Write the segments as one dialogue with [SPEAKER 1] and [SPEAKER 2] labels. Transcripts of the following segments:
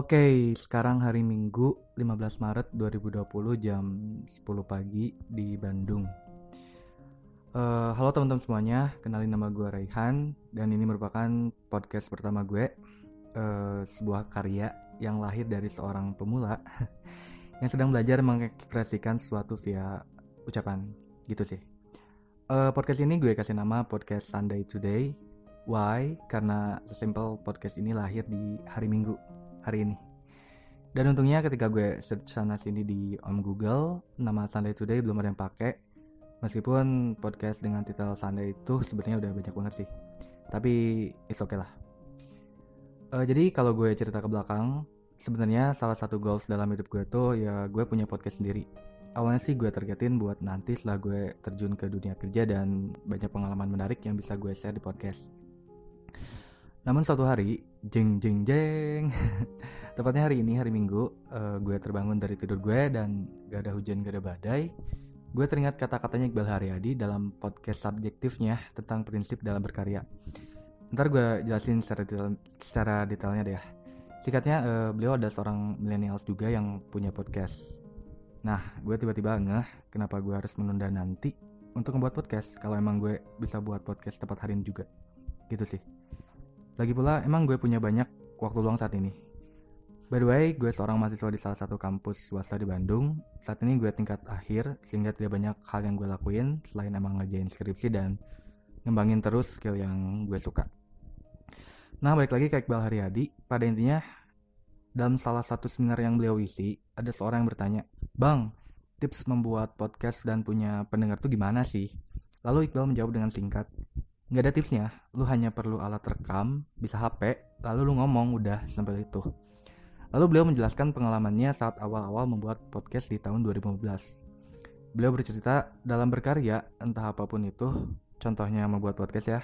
[SPEAKER 1] Oke, sekarang hari Minggu 15 Maret 2020 jam 10 pagi di Bandung. Uh, halo teman-teman semuanya, kenalin nama gue Raihan dan ini merupakan podcast pertama gue, uh, sebuah karya yang lahir dari seorang pemula yang sedang belajar mengekspresikan sesuatu via ucapan, gitu sih. Uh, podcast ini gue kasih nama podcast Sunday Today. Why? Karena sesimpel podcast ini lahir di hari Minggu hari ini. Dan untungnya ketika gue search sana sini di Om Google, nama Sunday Today belum ada yang pakai. Meskipun podcast dengan titel Sunday itu sebenarnya udah banyak banget sih. Tapi it's okay lah. Uh, jadi kalau gue cerita ke belakang, sebenarnya salah satu goals dalam hidup gue tuh ya gue punya podcast sendiri. Awalnya sih gue targetin buat nanti setelah gue terjun ke dunia kerja dan banyak pengalaman menarik yang bisa gue share di podcast. Namun suatu hari, jeng jeng jeng, tepatnya hari ini hari Minggu, uh, gue terbangun dari tidur gue dan gak ada hujan gak ada badai. Gue teringat kata-katanya Iqbal Haryadi dalam podcast subjektifnya tentang prinsip dalam berkarya. Ntar gue jelasin secara, detail, secara detailnya deh ya. Singkatnya, uh, beliau ada seorang millennials juga yang punya podcast. Nah, gue tiba-tiba ngeh kenapa gue harus menunda nanti untuk membuat podcast kalau emang gue bisa buat podcast tepat hari ini juga. Gitu sih. Lagi pula, emang gue punya banyak waktu luang saat ini. By the way, gue seorang mahasiswa di salah satu kampus swasta di Bandung. Saat ini gue tingkat akhir, sehingga tidak banyak hal yang gue lakuin selain emang ngerjain skripsi dan ngembangin terus skill yang gue suka. Nah, balik lagi ke Iqbal Haryadi. Pada intinya, dalam salah satu seminar yang beliau isi, ada seorang yang bertanya, Bang, tips membuat podcast dan punya pendengar tuh gimana sih? Lalu Iqbal menjawab dengan singkat, nggak ada tipsnya. Lu hanya perlu alat rekam bisa HP lalu lu ngomong udah sampai itu. Lalu beliau menjelaskan pengalamannya saat awal-awal membuat podcast di tahun 2015 beliau bercerita dalam berkarya entah apa pun itu contohnya membuat podcast ya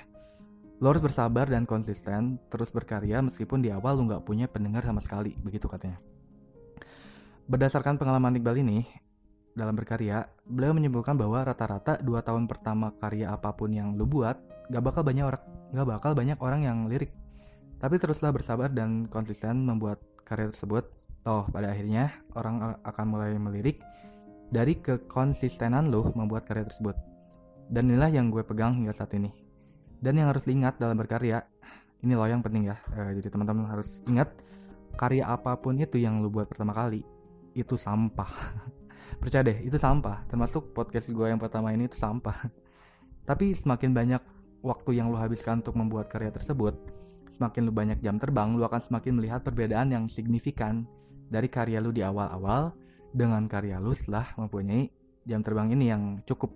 [SPEAKER 1] lo harus bersabar dan konsisten terus berkarya meskipun di awal lu nggak punya pendengar sama sekali begitu katanya. Berdasarkan pengalaman Iqbal ini dalam berkarya, beliau menyimpulkan bahwa rata-rata dua tahun pertama karya apa pun yang lu buat gak bakal banyak orang gak bakal banyak orang yang lirik. Tapi teruslah bersabar dan konsisten membuat karya tersebut. Toh pada akhirnya orang akan mulai melirik dari kekonsistenan lo membuat karya tersebut. Dan inilah yang gue pegang hingga saat ini. Dan yang harus diingat dalam berkarya, ini loh yang penting ya. E, jadi teman-teman harus ingat karya apa pun itu yang lo buat pertama kali itu sampah. Percaya deh, itu sampah. Termasuk podcast gue yang pertama ini itu sampah. Tapi semakin banyak waktu yang lu habiskan untuk membuat karya tersebut, semakin lu banyak jam terbang, lu akan semakin melihat perbedaan yang signifikan dari karya lu di awal-awal dengan karya lu setelah mempunyai jam terbang ini yang cukup.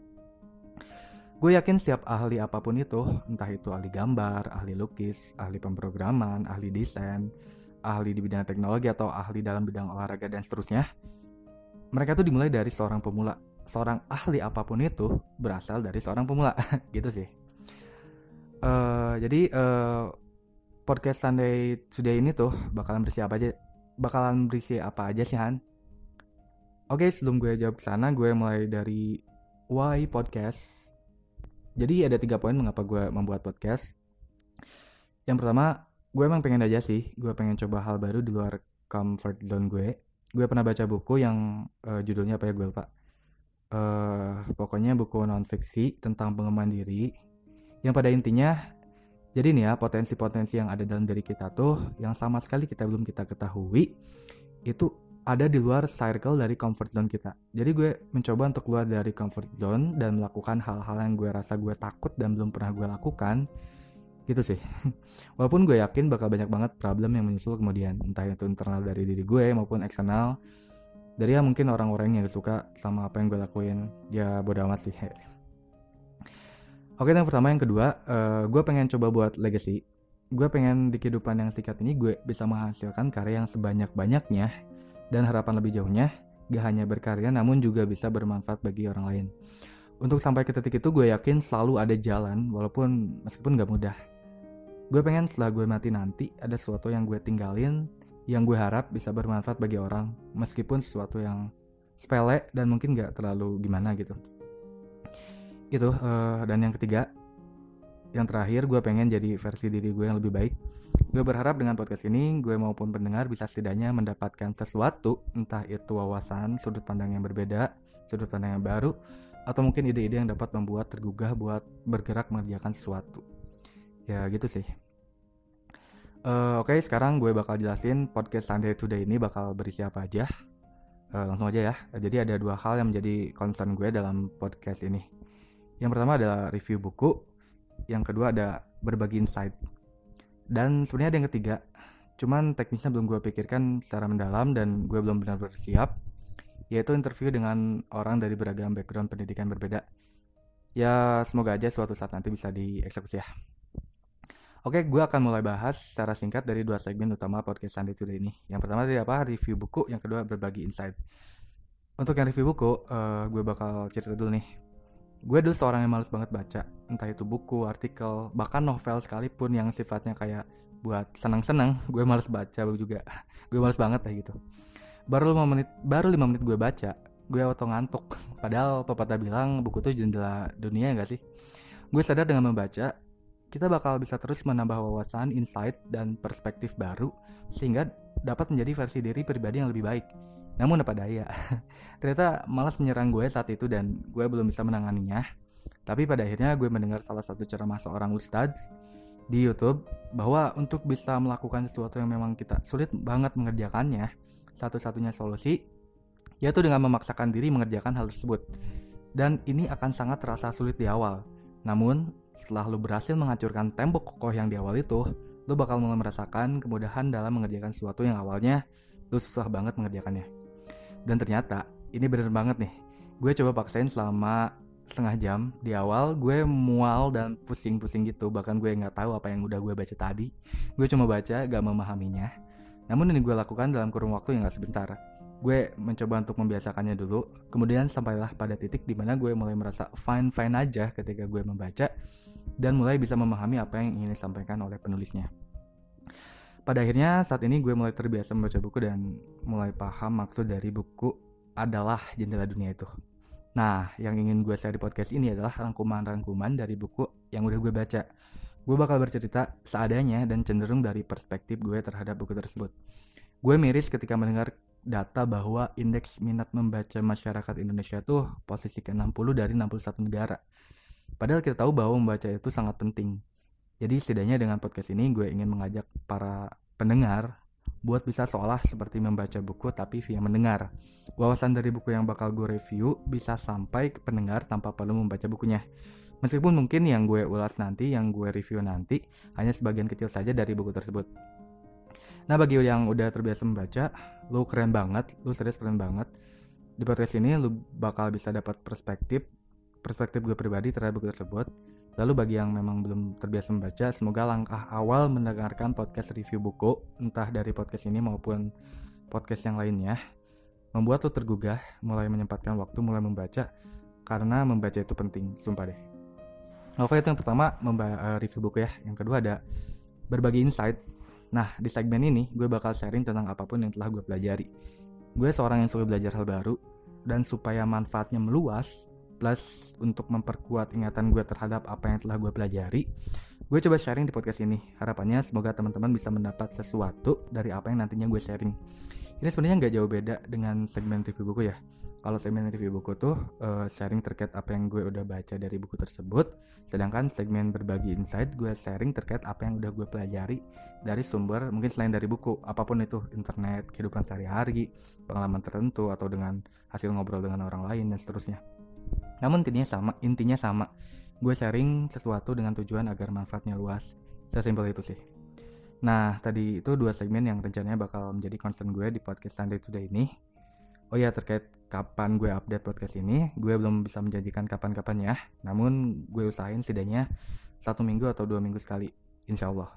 [SPEAKER 1] Gue yakin setiap ahli apa pun itu, entah itu ahli gambar, ahli lukis, ahli pemrograman, ahli desain, ahli di bidang teknologi atau ahli dalam bidang olahraga dan seterusnya, mereka tuh dimulai dari seorang pemula. Seorang ahli apa pun itu berasal dari seorang pemula, gitu sih. Uh, jadi uh, podcast Sunday Today ini tuh bakalan berisi apa aja? Bakalan berisi apa aja sih Han? Oke, okay, sebelum gue jawab sana, gue mulai dari why podcast. Jadi ada tiga poin mengapa gue membuat podcast. Yang pertama, gue emang pengen aja sih, gue pengen coba hal baru di luar comfort zone gue. Gue pernah baca buku yang uh, judulnya apa ya gue lupa. Uh, pokoknya buku non fiksi tentang pengembangan diri yang pada intinya jadi nih ya potensi-potensi yang ada dalam diri kita tuh yang sama sekali kita belum kita ketahui itu ada di luar circle dari comfort zone kita. Jadi gue mencoba untuk keluar dari comfort zone dan melakukan hal-hal yang gue rasa gue takut dan belum pernah gue lakukan. Gitu sih. Walaupun gue yakin bakal banyak banget problem yang menyusul kemudian. Entah itu internal dari diri gue maupun eksternal. Dari ya mungkin orang-orang yang suka sama apa yang gue lakuin. Ya bodo amat sih. Oke, yang pertama, yang kedua, uh, gue pengen coba buat legacy. Gue pengen di kehidupan yang singkat ini gue bisa menghasilkan karya yang sebanyak-banyaknya dan harapan lebih jauhnya gak hanya berkarya namun juga bisa bermanfaat bagi orang lain. Untuk sampai ke titik itu gue yakin selalu ada jalan walaupun meskipun gak mudah. Gue pengen setelah gue mati nanti ada sesuatu yang gue tinggalin yang gue harap bisa bermanfaat bagi orang meskipun sesuatu yang sepele dan mungkin gak terlalu gimana gitu itu uh, dan yang ketiga yang terakhir gue pengen jadi versi diri gue yang lebih baik Gue berharap dengan podcast ini, gue maupun pendengar bisa setidaknya mendapatkan sesuatu, entah itu wawasan, sudut pandang yang berbeda, sudut pandang yang baru, atau mungkin ide-ide yang dapat membuat tergugah buat bergerak mengerjakan sesuatu. Ya gitu sih. Uh, Oke, okay, sekarang gue bakal jelasin podcast Sunday Today ini bakal berisi apa aja. Uh, langsung aja ya. Jadi ada dua hal yang menjadi concern gue dalam podcast ini. Yang pertama adalah review buku, yang kedua ada berbagi insight. Dan sebenarnya ada yang ketiga, cuman teknisnya belum gue pikirkan secara mendalam dan gue belum benar-benar siap, yaitu interview dengan orang dari beragam background pendidikan berbeda. Ya semoga aja suatu saat nanti bisa dieksekusi ya. Oke, gue akan mulai bahas secara singkat dari dua segmen utama podcast Sunday Today ini. Yang pertama dari apa? Review buku, yang kedua berbagi insight. Untuk yang review buku, uh, gue bakal cerita dulu nih. Gue dulu seorang yang males banget baca, entah itu buku, artikel, bahkan novel sekalipun yang sifatnya kayak buat senang-senang, gue males baca juga. gue males banget kayak gitu. Baru 5 menit, baru 5 menit gue baca, gue auto ngantuk. Padahal pepatah bilang buku tuh jendela dunia gak sih? Gue sadar dengan membaca, kita bakal bisa terus menambah wawasan, insight, dan perspektif baru sehingga dapat menjadi versi diri pribadi yang lebih baik. Namun apa daya, ternyata malas menyerang gue saat itu dan gue belum bisa menanganinya. Tapi pada akhirnya gue mendengar salah satu ceramah seorang ustadz di YouTube bahwa untuk bisa melakukan sesuatu yang memang kita sulit banget mengerjakannya, satu-satunya solusi yaitu dengan memaksakan diri mengerjakan hal tersebut. Dan ini akan sangat terasa sulit di awal. Namun, setelah lu berhasil menghancurkan tembok kokoh yang di awal itu, lu bakal mulai merasakan kemudahan dalam mengerjakan sesuatu yang awalnya lu susah banget mengerjakannya. Dan ternyata ini bener banget nih. Gue coba paksain selama setengah jam. Di awal gue mual dan pusing-pusing gitu. Bahkan gue nggak tahu apa yang udah gue baca tadi. Gue cuma baca gak memahaminya. Namun ini gue lakukan dalam kurun waktu yang gak sebentar. Gue mencoba untuk membiasakannya dulu. Kemudian sampailah pada titik di mana gue mulai merasa fine fine aja ketika gue membaca dan mulai bisa memahami apa yang ingin disampaikan oleh penulisnya pada akhirnya saat ini gue mulai terbiasa membaca buku dan mulai paham maksud dari buku adalah jendela dunia itu. Nah, yang ingin gue share di podcast ini adalah rangkuman-rangkuman dari buku yang udah gue baca. Gue bakal bercerita seadanya dan cenderung dari perspektif gue terhadap buku tersebut. Gue miris ketika mendengar data bahwa indeks minat membaca masyarakat Indonesia tuh posisi ke-60 dari 61 negara. Padahal kita tahu bahwa membaca itu sangat penting. Jadi setidaknya dengan podcast ini gue ingin mengajak para pendengar buat bisa seolah seperti membaca buku tapi via mendengar. Wawasan dari buku yang bakal gue review bisa sampai ke pendengar tanpa perlu membaca bukunya. Meskipun mungkin yang gue ulas nanti, yang gue review nanti, hanya sebagian kecil saja dari buku tersebut. Nah bagi yang udah terbiasa membaca, lu keren banget, lu serius keren banget. Di podcast ini lu bakal bisa dapat perspektif, perspektif gue pribadi terhadap buku tersebut Lalu bagi yang memang belum terbiasa membaca, semoga langkah awal mendengarkan podcast review buku, entah dari podcast ini maupun podcast yang lainnya, membuat lo tergugah, mulai menyempatkan waktu mulai membaca, karena membaca itu penting, sumpah deh. Oke itu yang pertama, uh, review buku ya. Yang kedua ada berbagi insight. Nah, di segmen ini gue bakal sharing tentang apa pun yang telah gue pelajari. Gue seorang yang suka belajar hal baru, dan supaya manfaatnya meluas, plus untuk memperkuat ingatan gue terhadap apa yang telah gue pelajari, gue coba sharing di podcast ini. Harapannya semoga teman-teman bisa mendapat sesuatu dari apa yang nantinya gue sharing. Ini sebenarnya nggak jauh beda dengan segmen review buku ya. Kalau segmen review buku tuh uh, sharing terkait apa yang gue udah baca dari buku tersebut, sedangkan segmen berbagi insight gue sharing terkait apa yang udah gue pelajari dari sumber mungkin selain dari buku, apa pun itu internet, kehidupan sehari-hari, pengalaman tertentu atau dengan hasil ngobrol dengan orang lain dan seterusnya. Namun intinya sama, intinya sama. Gue sharing sesuatu dengan tujuan agar manfaatnya luas. Sesimpel itu sih. Nah, tadi itu dua segmen yang rencananya bakal menjadi concern gue di podcast Sunday Today ini. Oh ya, terkait kapan gue update podcast ini, gue belum bisa menjanjikan kapan-kapan ya. Namun, gue usahain setidaknya satu minggu atau dua minggu sekali, insya Allah.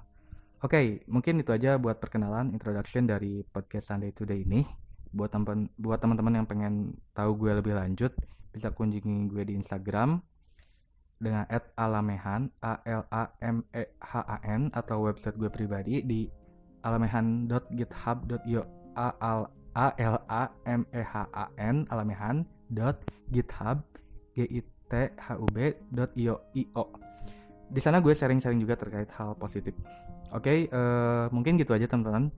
[SPEAKER 1] Oke, okay, mungkin itu aja buat perkenalan, introduction dari podcast Sunday Today ini. Buat teman buat teman-teman yang pengen tahu gue lebih lanjut, bisa kunjungi gue di Instagram dengan @alamehan a l a m e h a n atau website gue pribadi di alamehan.github.io a l a l a m e h a n alamehan.github g i t h u i o di sana gue sharing-sharing juga terkait hal positif. Oke, uh, mungkin gitu aja teman-teman.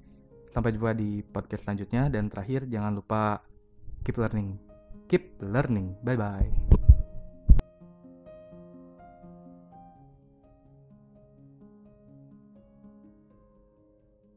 [SPEAKER 1] Sampai jumpa di podcast selanjutnya dan terakhir jangan lupa keep learning. Keep learning. Bye bye.